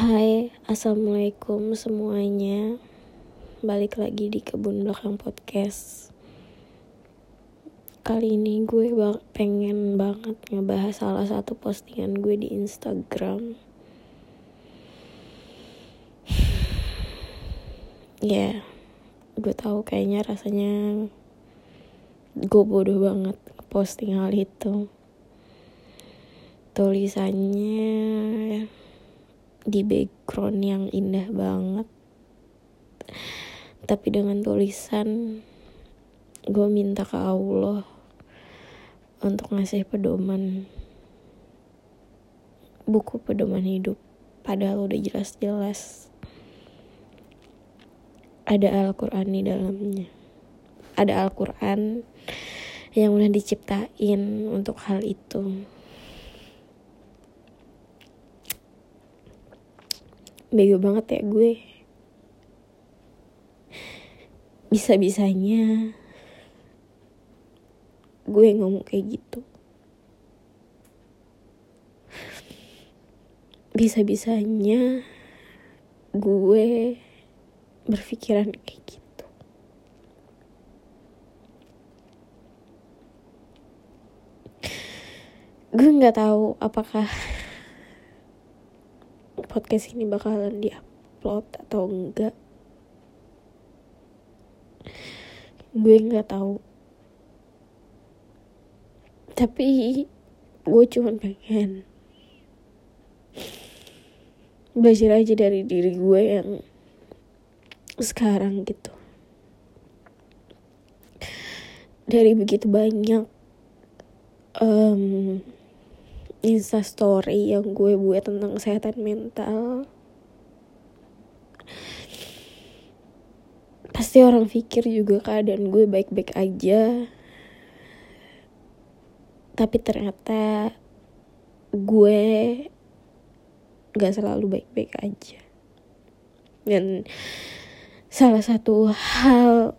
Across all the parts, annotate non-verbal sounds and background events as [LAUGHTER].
Hai, assalamualaikum semuanya. Balik lagi di kebun belakang podcast. Kali ini gue pengen banget ngebahas salah satu postingan gue di Instagram. [SIGHS] Ya, yeah, gue tahu kayaknya rasanya gue bodoh banget posting hal itu. Tulisannya di background yang indah banget. Tapi dengan tulisan gue minta ke Allah untuk ngasih pedoman buku pedoman hidup. Padahal udah jelas-jelas ada Al-Quran di dalamnya. Ada Al-Quran yang udah diciptain untuk hal itu bego banget ya gue. Bisa-bisanya gue ngomong kayak gitu. Bisa-bisanya gue berpikiran kayak gitu. Gue nggak tahu apakah podcast ini bakalan diupload atau enggak? Gue nggak tahu. Tapi gue cuma pengen belajar aja dari diri gue yang sekarang gitu. Dari begitu banyak um, Insta story yang gue buat tentang kesehatan mental. Pasti orang pikir juga keadaan gue baik-baik aja. Tapi ternyata gue gak selalu baik-baik aja. Dan salah satu hal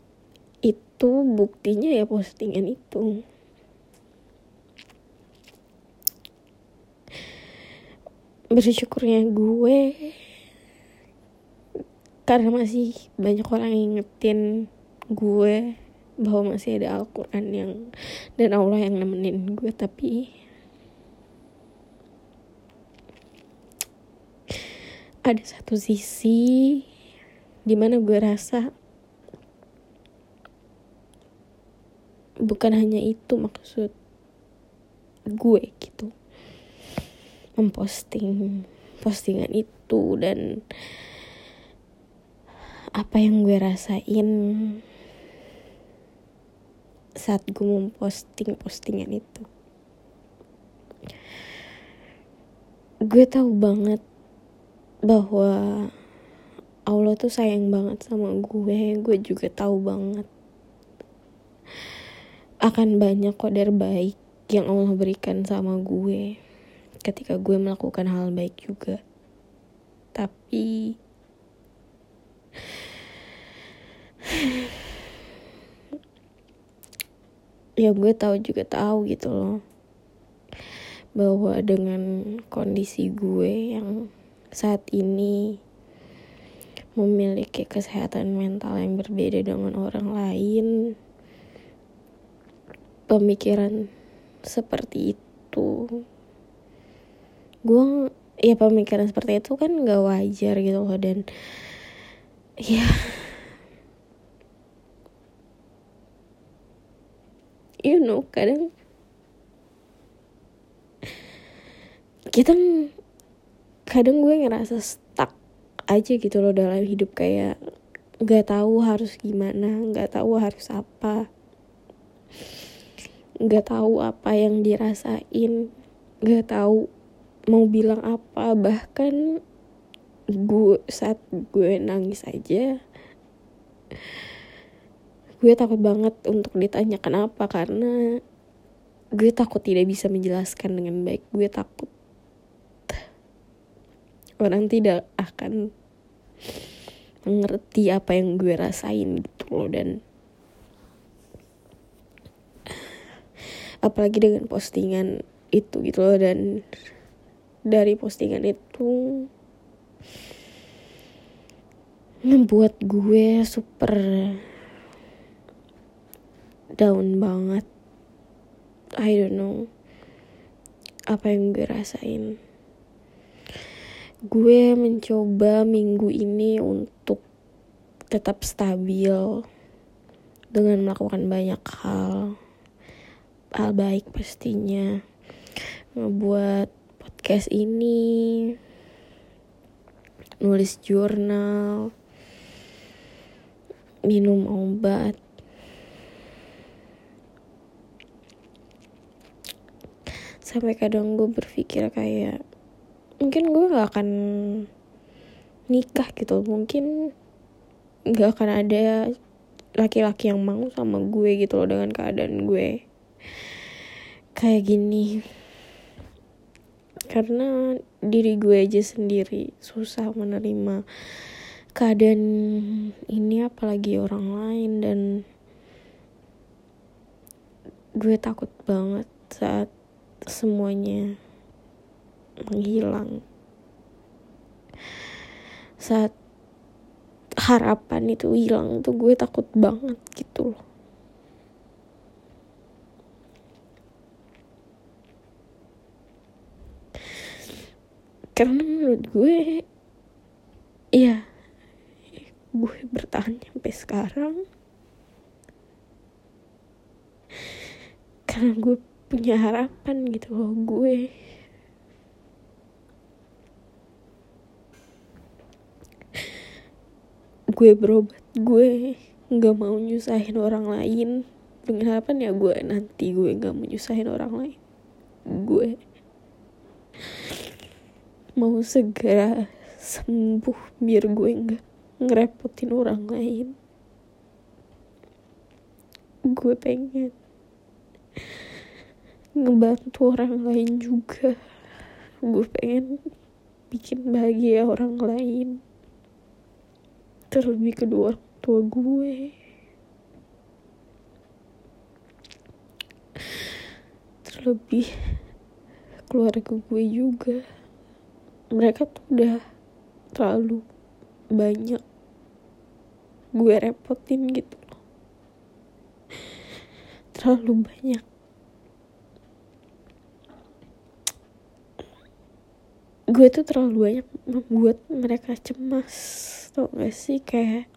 itu buktinya ya postingan itu bersyukurnya gue karena masih banyak orang yang ngetin gue bahwa masih ada Al-Quran yang dan Allah yang nemenin gue tapi ada satu sisi di mana gue rasa bukan hanya itu maksud gue gitu memposting postingan itu dan apa yang gue rasain saat gue memposting postingan itu. Gue tahu banget bahwa Allah tuh sayang banget sama gue gue juga tahu banget akan banyak kodar baik yang Allah berikan sama gue ketika gue melakukan hal baik juga. Tapi ya gue tahu juga tahu gitu loh bahwa dengan kondisi gue yang saat ini memiliki kesehatan mental yang berbeda dengan orang lain pemikiran seperti itu gue ya pemikiran seperti itu kan gak wajar gitu loh dan ya [LAUGHS] you know kadang kita kadang gue ngerasa stuck aja gitu loh dalam hidup kayak nggak tahu harus gimana nggak tahu harus apa nggak tahu apa yang dirasain nggak tahu mau bilang apa bahkan gue saat gue nangis aja gue takut banget untuk ditanya kenapa karena gue takut tidak bisa menjelaskan dengan baik. Gue takut orang tidak akan mengerti apa yang gue rasain gitu loh dan apalagi dengan postingan itu gitu loh dan dari postingan itu ngebuat gue super down banget. I don't know apa yang gue rasain. Gue mencoba minggu ini untuk tetap stabil dengan melakukan banyak hal hal baik pastinya. Ngebuat podcast ini. Nulis jurnal. Minum obat. Sampai kadang gue berpikir kayak mungkin gue gak akan nikah gitu. Mungkin gak akan ada laki-laki yang mau sama gue gitu loh dengan keadaan gue. Kayak gini karena diri gue aja sendiri susah menerima keadaan ini apalagi orang lain. Dan gue takut banget saat semuanya menghilang. Saat harapan itu hilang tuh gue takut banget gitu loh karena menurut gue ya gue bertahan sampai sekarang. Karena gue punya harapan gitu loh gue. Gue berobat gue nggak mau nyusahin orang lain. Dengan harapan ya gue nanti gue nggak mau nyusahin orang lain. Gue mau segera sembuh biar gue nggak ngerepotin orang lain. Gue pengen ngebantu orang lain juga. Gue pengen bikin bahagia orang lain. Terlebih kedua orang tua gue. Terlebih keluarga gue juga mereka tuh udah terlalu banyak gue repotin gitu terlalu banyak. Gue tuh terlalu banyak membuat mereka cemas tau gak sih? Kayak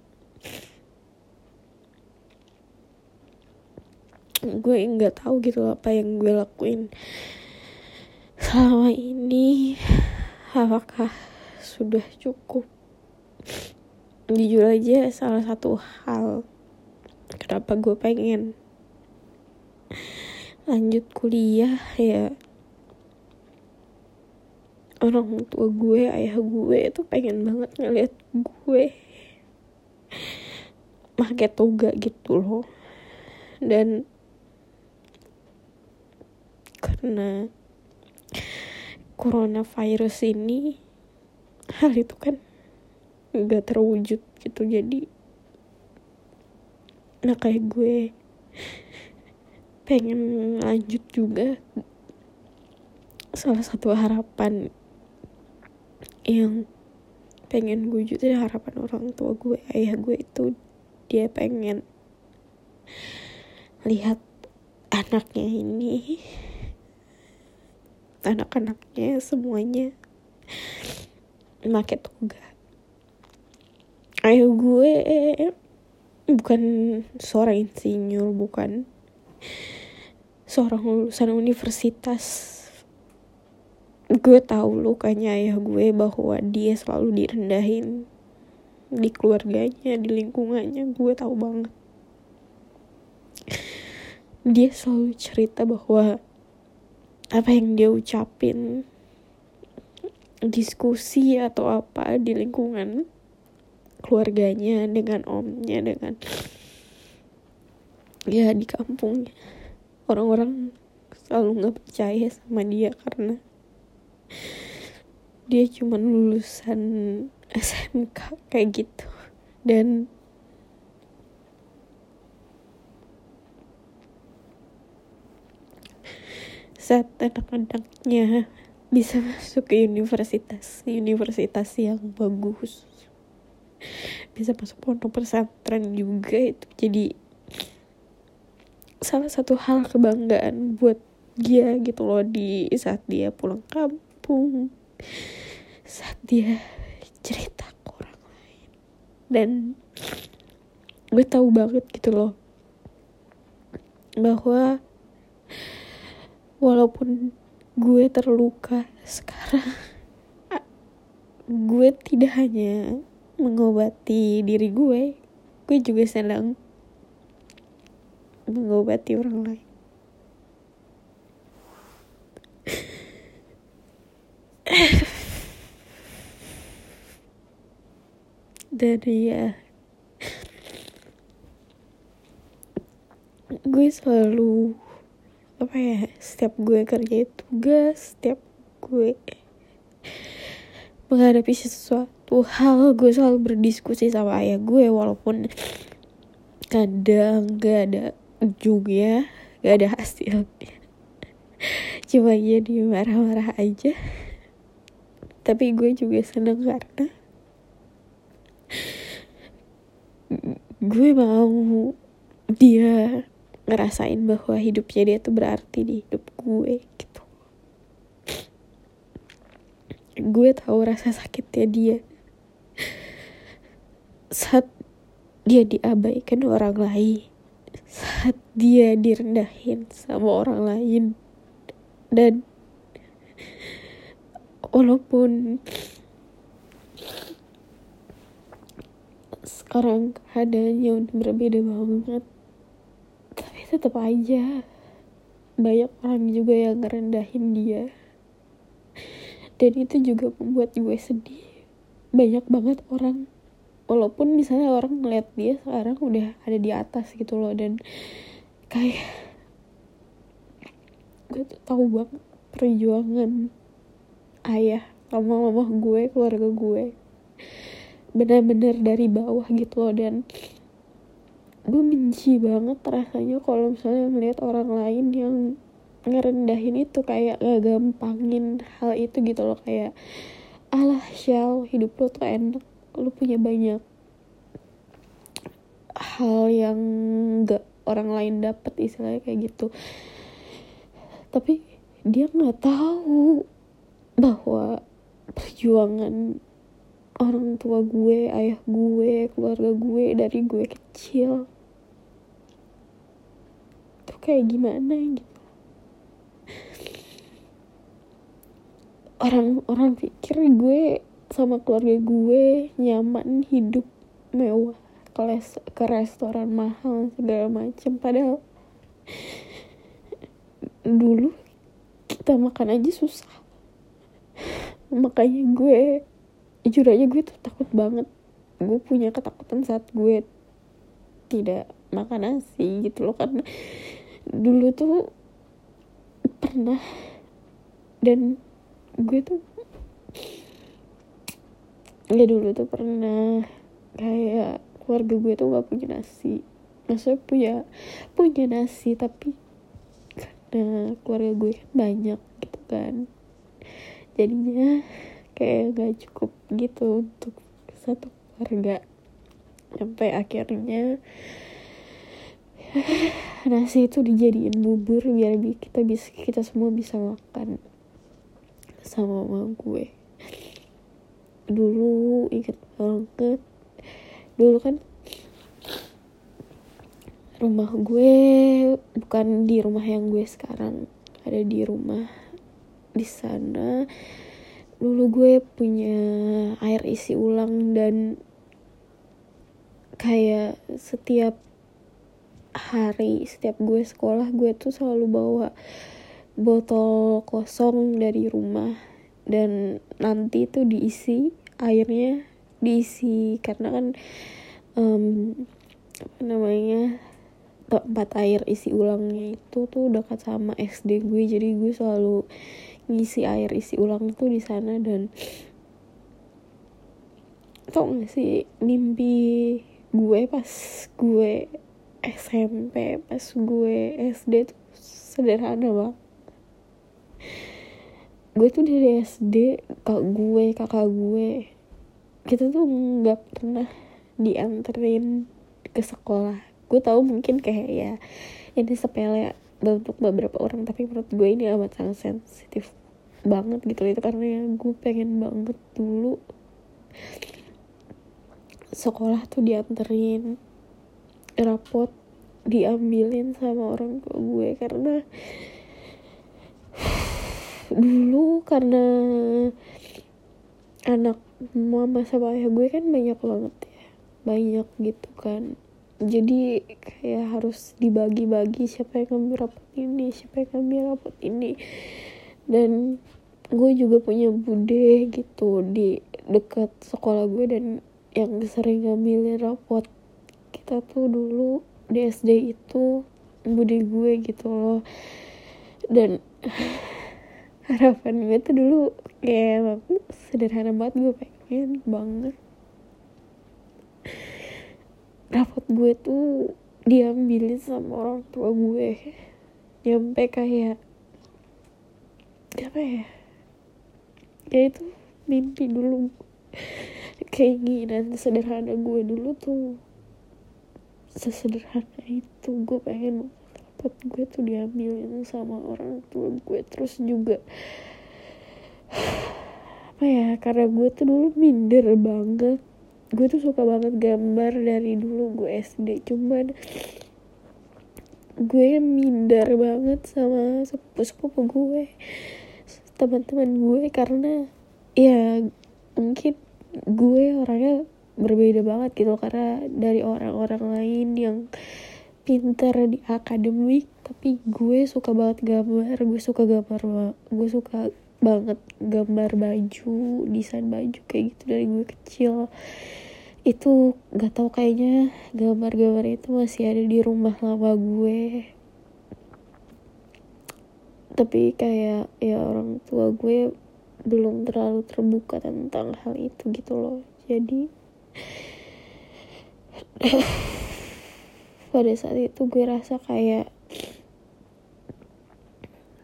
gue nggak tahu gitu apa yang gue lakuin selama ini apakah sudah cukup? Jujur aja salah satu hal kenapa gue pengen lanjut kuliah ya orang tua gue ayah gue itu pengen banget ngeliat gue pakai toga gitu loh. Dan karena coronavirus ini hal itu kan gak terwujud gitu. Jadi nah kayak gue pengen lanjut juga. Salah satu harapan yang pengen gue wujudin harapan orang tua gue ayah gue itu dia pengen lihat anaknya ini anak-anaknya semuanya. Pakai toga. Ayah gue bukan seorang insinyur bukan. Seorang lulusan universitas. Gue tahu lukanya ayah gue bahwa dia selalu direndahin di keluarganya di lingkungannya. Gue tahu banget. Dia selalu cerita bahwa apa yang dia ucapin diskusi atau apa di lingkungan keluarganya dengan omnya dengan ya di kampungnya orang-orang selalu nggak percaya sama dia karena dia cuma lulusan SMK kayak gitu. Dan anak-anaknya bisa masuk ke universitas universitas yang bagus. Bisa masuk pondok pesantren juga itu. Jadi salah satu hal kebanggaan buat dia gitu loh di saat dia pulang kampung saat dia cerita ke orang lain. Dan gue tahu banget gitu loh bahwa walaupun gue terluka sekarang gue tidak hanya mengobati diri gue gue juga sedang mengobati orang lain. Dan ya gue selalu apa ya? Setiap gue kerja tugas setiap gue menghadapi sesuatu hal gue selalu berdiskusi sama ayah gue walaupun kadang gak ada ujungnya gak ada hasilnya cuma jadi marah-marah aja. Tapi gue juga seneng karena gue mau dia ngerasain bahwa hidupnya dia tuh berarti di hidup gue gitu. Gue tahu rasa sakitnya dia. Saat dia diabaikan orang lain. Saat dia direndahin sama orang lain. Dan walaupun sekarang keadaannya udah berbeda banget tapi tetap aja. Banyak orang juga yang ngerendahin dia. Dan itu juga membuat gue sedih. Banyak banget orang. Walaupun misalnya orang ngeliat dia sekarang udah ada di atas gitu loh dan kayak gue tuh tahu banget perjuangan ayah sama mama gue keluarga gue. Benar-benar dari bawah gitu loh dan gue benci banget rasanya kalau misalnya melihat orang lain yang ngerendahin itu kayak gak gampangin hal itu gitu loh. Kayak alah shell hidup lo tuh enak lo punya banyak hal yang gak orang lain dapat istilahnya kayak gitu. Tapi dia nggak tahu bahwa perjuangan orang tua gue ayah gue keluarga gue dari gue kecil kayak gimana gitu. Orang-orang pikir gue sama keluarga gue nyaman hidup mewah kelas ke restoran mahal segala macem. Padahal dulu kita makan aja susah. Makanya gue jujur aja gue tuh takut banget. Gue punya ketakutan saat gue tidak makan nasi gitu loh karena dulu tuh pernah dan gue tuh ya dulu tuh pernah kayak keluarga gue tuh gak punya nasi. Maksudnya punya punya nasi tapi karena keluarga gue kan banyak gitu kan. Jadinya kayak gak cukup gitu untuk satu keluarga. Sampai akhirnya [LAUGHS] nasi itu dijadiin bubur biar kita bisa kita semua bisa makan sama mama gue. Dulu inget banget. Dulu kan rumah gue bukan di rumah yang gue sekarang ada di rumah di sana. Dulu gue punya air isi ulang dan kayak setiap hari setiap gue sekolah gue tuh selalu bawa botol kosong dari rumah. Dan nanti itu diisi airnya diisi. Karena kan um, apa namanya tempat air isi ulangnya itu tuh dekat sama SD gue. Jadi gue selalu ngisi air isi ulang tuh di sana. Dan tau gak sih mimpi gue pas gue SMP pas gue SD tuh sederhana banget. Gue tuh dari SD kak gue kakak gue kita tuh nggak pernah dianterin ke sekolah. Gue tahu mungkin kayak ya ini sepele untuk beberapa orang tapi menurut gue ini amat sangat sensitif banget gitu itu karena gue pengen banget dulu sekolah tuh dianterin rapot diambilin sama orang tua gue karena dulu karena anak mama sama ayah gue kan banyak banget ya banyak gitu kan. Jadi kayak harus dibagi-bagi siapa yang ngambil rapot ini siapa yang ngambil rapot ini. Dan gue juga punya bude gitu di dekat sekolah gue dan yang sering ngambilin rapot kita tuh dulu di SD itu bude gue gitu loh. Dan [LAUGHS] harapan gue tuh dulu kayak sederhana banget gue pengen banget. Rapot gue tuh diambilin sama orang tua gue. Nyampe kayak apa ya? Ya itu mimpi dulu. Keinginan sederhana gue dulu tuh sesederhana itu. Gue pengen rapot gue tuh diambilin sama orang tua gue. Terus juga apa ya karena gue tuh dulu minder banget. Gue tuh suka banget gambar dari dulu gue SD cuman gue minder banget sama sepupu-sepupu gue teman-teman gue. Karena ya mungkin gue orangnya berbeda banget gitu karena dari orang-orang lain yang pinter di akademik tapi gue suka banget gambar gue suka gambar gue suka banget gambar baju desain baju kayak gitu dari gue kecil. Itu gak tau kayaknya gambar-gambar itu masih ada di rumah lama gue. Tapi kayak ya orang tua gue belum terlalu terbuka tentang hal itu gitu loh. Jadi pada saat itu gue rasa kayak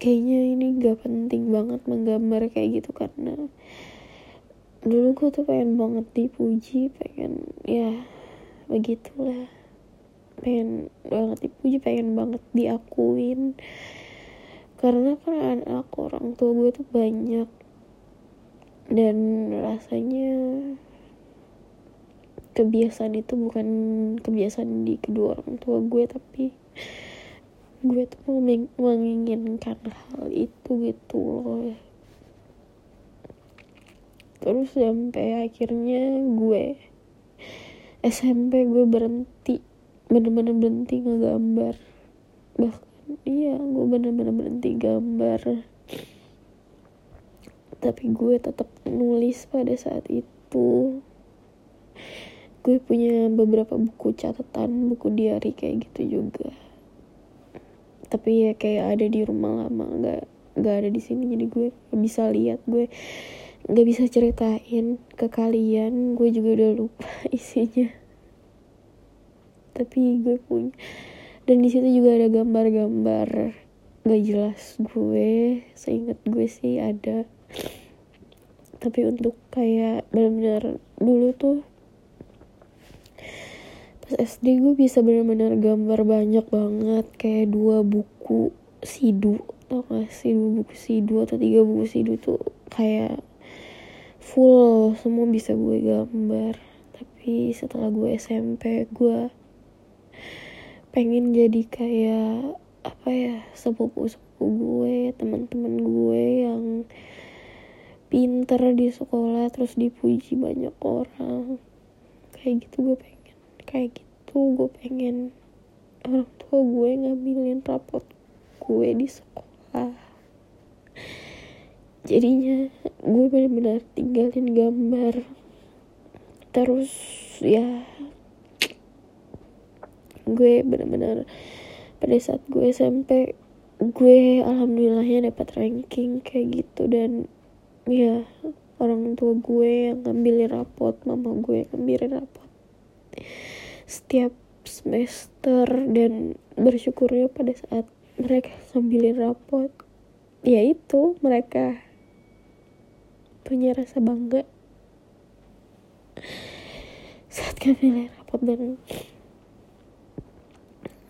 kayaknya ini gak penting banget menggambar kayak gitu karena dulu gue tuh pengen banget dipuji pengen ya begitulah. Pengen banget dipuji pengen banget diakuin. Karena kan anak orang tua gue tuh banyak. Dan rasanya kebiasaan itu bukan kebiasaan di kedua orang tua gue tapi gue tuh menginginkan hal itu gitu loh. Terus sampai akhirnya gue SMP gue berhenti bener-bener berhenti ngegambar. Bahkan iya gue bener-bener berhenti gambar. Tapi gue tetap nulis pada saat itu gue punya beberapa buku catatan buku diary kayak gitu juga. Tapi ya kayak ada di rumah lama nggak nggak ada di sini. Jadi gue bisa lihat gue nggak bisa ceritain ke kalian. Gue juga udah lupa [LAUGHS] isinya. Tapi gue punya. Dan di situ juga ada gambar-gambar. Gak jelas gue seingat gue sih ada. Tapi untuk kayak benar-benar dulu tuh pas SD gue bisa benar-benar gambar banyak banget. Kayak dua buku sidu tau gak sih? Dua buku sidu atau tiga buku sidu tuh kayak full semua bisa gue gambar. Tapi setelah gue SMP gue pengen jadi kayak apa ya sepupu sepupu gue teman-teman gue yang pinter di sekolah terus dipuji banyak orang. Kayak gitu gue pengen kayak gitu gue pengen orang tua gue ngambilin rapot gue di sekolah. Jadinya gue benar-benar tinggalin gambar. Terus ya gue bener-bener pada saat gue SMP gue alhamdulillahnya dapat ranking kayak gitu. Dan ya orang tua gue yang ngambilin rapot mama gue yang ngambilin rapot setiap semester dan bersyukurnya pada saat mereka ngambilin rapot. Ya itu mereka punya rasa bangga. Saat nilai rapot dan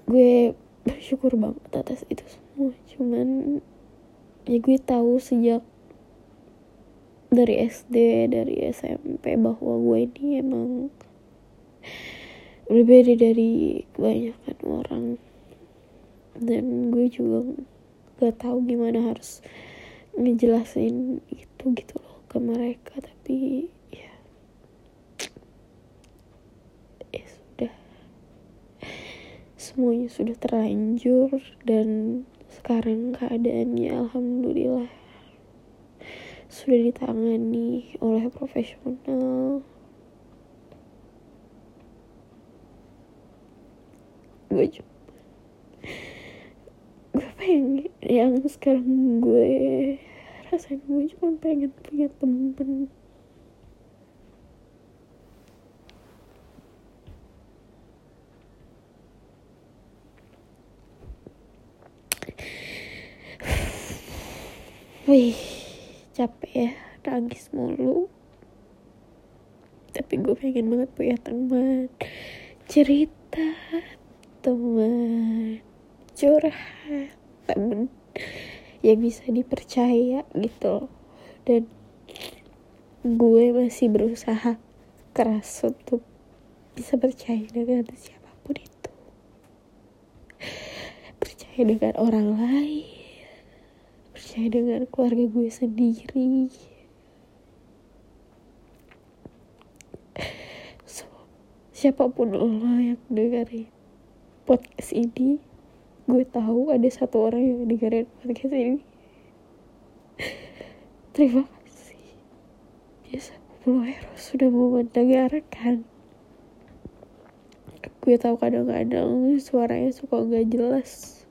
gue bersyukur banget atas itu semua. Cuman ya gue tahu sejak dari SD dari SMP bahwa gue ini emang berbeda dari kebanyakan orang. Dan gue juga gak tahu gimana harus ngejelasin itu gitu loh ke mereka. Tapi ya. Ya sudah. Semuanya sudah terlanjur dan sekarang keadaannya alhamdulillah sudah ditangani oleh profesional gue juga gue pengen yang sekarang gue rasain. Gue cuma pengen punya temen. Wih, capek ya, nangis mulu. Tapi gue pengen banget punya teman cerita, teman curhat, teman yang bisa dipercaya gitu. Dan gue masih berusaha keras untuk bisa percaya dengan siapa pun itu. Percaya dengan orang lain percaya dengan keluarga gue sendiri so, siapa pun lo yang dengerin podcast ini gue tahu ada satu orang yang dengerin podcast ini. [LAUGHS] Terima kasih. Biasa Eros sudah mau mendengarkan. Gue tahu kadang-kadang suaranya suka nggak jelas.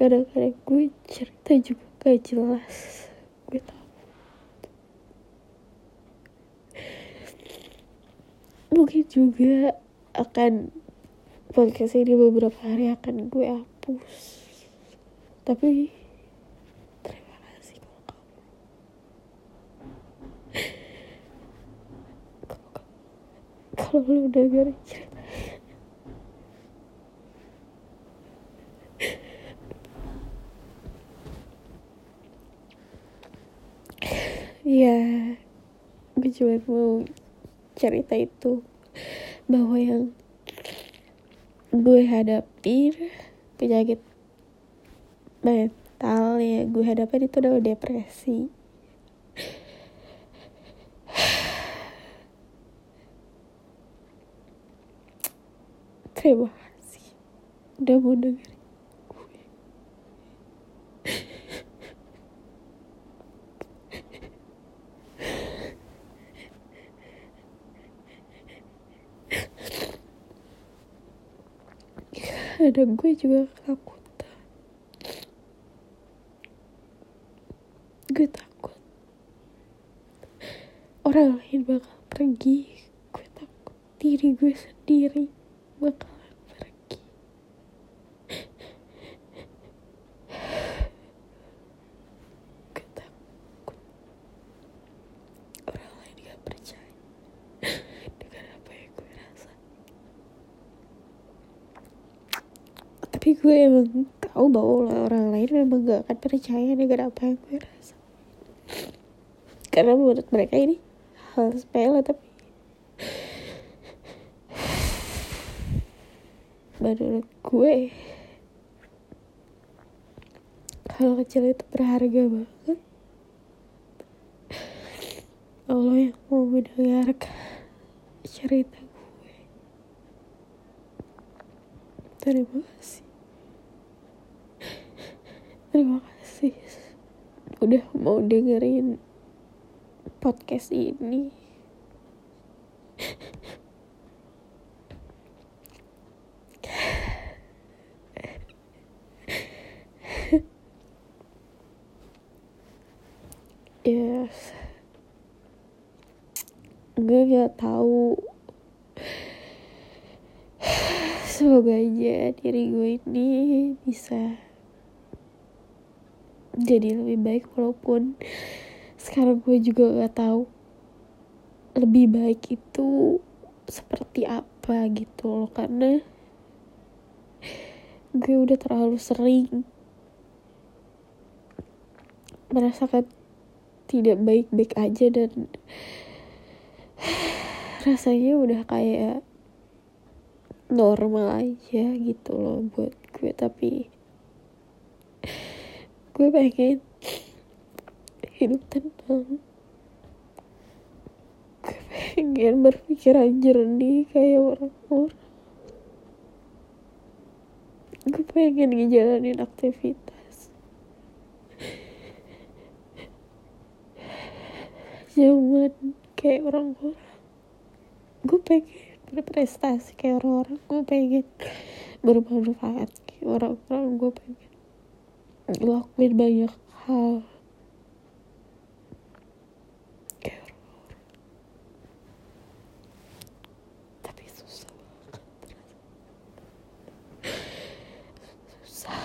Kadang-kadang gue cerita juga gak jelas. Gue tahu. Mungkin juga akan podcast ini beberapa hari akan gue hapus. Tapi terima kasih kalau kamu kalau lu udah cerita ya gue cuma mau cerita itu bahwa yang gue hadapi penyakit mental ya gue hadapin itu adalah depresi. [SIGHS] Terima kasih. Udah mau dengerin ada gue juga ketakutan. Gue takut. Orang lain bakal pergi. Gue takut. Diri gue sendiri bakalan pergi gue takut orang lain gak percaya dengan apa yang gue rasa tapi gue emang tahu bahwa orang lain memang gak akan percaya dengan apa yang gue rasa karena menurut mereka ini hal sepele tapi menurut gue hal kecil itu berharga banget. Allah yang mau mendengarkan cerita gue. Terima kasih terima kasih. Udah mau dengerin podcast ini. Yes. Gue gak tahu. Semoga aja diri gue ini bisa jadi lebih baik walaupun sekarang gue juga gak tahu lebih baik itu seperti apa gitu loh karena gue udah terlalu sering merasakan tidak baik-baik aja dan rasanya udah kayak normal aja gitu loh buat gue tapi gue pengen hidup tenang gue pengen berpikiran jernih kayak orang-orang. Gue pengen ngejalanin aktivitas zaman kayak orang-orang. Gue pengen berprestasi kayak orang-orang. Gue pengen bermanfaat kayak orang-orang. Gue pengen ngelakuin banyak hal. Tapi susah banget. Susah.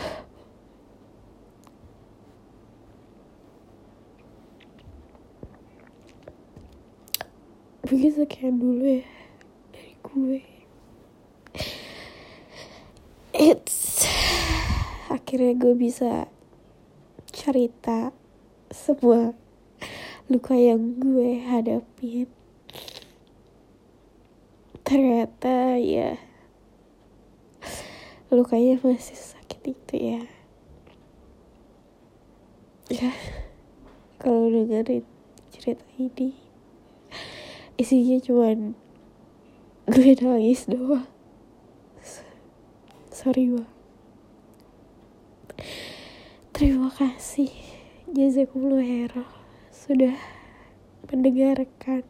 Mungkin sekian dulu ya dari gue. It's akhirnya gue bisa cerita semua luka yang gue hadapin. Ternyata ya lukanya masih sakit itu ya. Ya kalau dengerin cerita ini isinya cuman gue nangis doang. Sorry banget Terima kasih. Jazakumullah sudah mendengarkan